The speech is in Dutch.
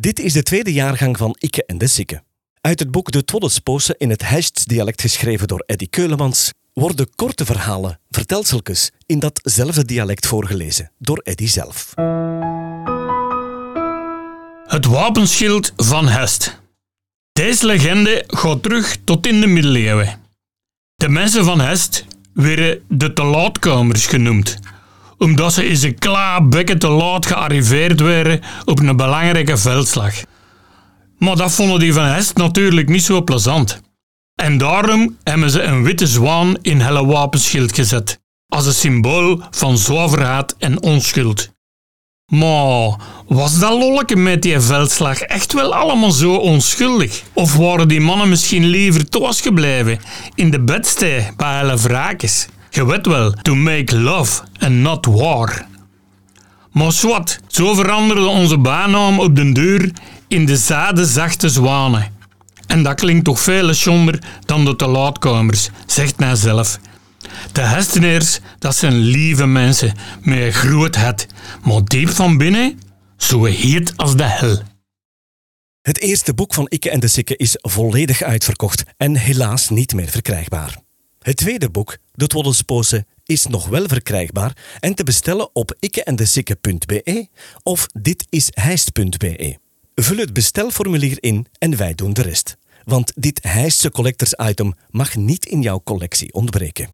Dit is de tweede jaargang van Ikke en de Sikke. Uit het boek De Twoddespoose in het Hests-dialect geschreven door Eddy Keulemans worden korte verhalen, vertelseltjes, in datzelfde dialect voorgelezen door Eddy zelf. Het wapenschild van Hest. Deze legende gaat terug tot in de middeleeuwen. De mensen van Hest werden de te laatkomers genoemd, omdat ze in een klaarbekken te laat gearriveerd waren op een belangrijke veldslag. Maar dat vonden die van Hest natuurlijk niet zo plezant. En daarom hebben ze een witte zwaan in helle wapenschild gezet, als een symbool van zuiverheid en onschuld. Maar was dat lolleke met die veldslag echt wel allemaal zo onschuldig? Of waren die mannen misschien liever thuis gebleven in de bedstee bij helle wraakjes? Je weet wel, to make love and not war. Maar zwart, zo veranderde onze bijnaam op den deur in de zade zachte zwanen. En dat klinkt toch veel schonder dan de te laatkomers, zegt hij zelf. De hesteneers, dat zijn lieve mensen met een groot het, maar diep van binnen zo heet als de hel. Het eerste boek van Ikke en de Sikke is volledig uitverkocht en helaas niet meer verkrijgbaar. Het tweede boek, De Twoddelspoose, is nog wel verkrijgbaar en te bestellen op ikkeendesikke.be of ditisheist.be. Vul het bestelformulier in en wij doen de rest. Want dit Heistse collectors item mag niet in jouw collectie ontbreken.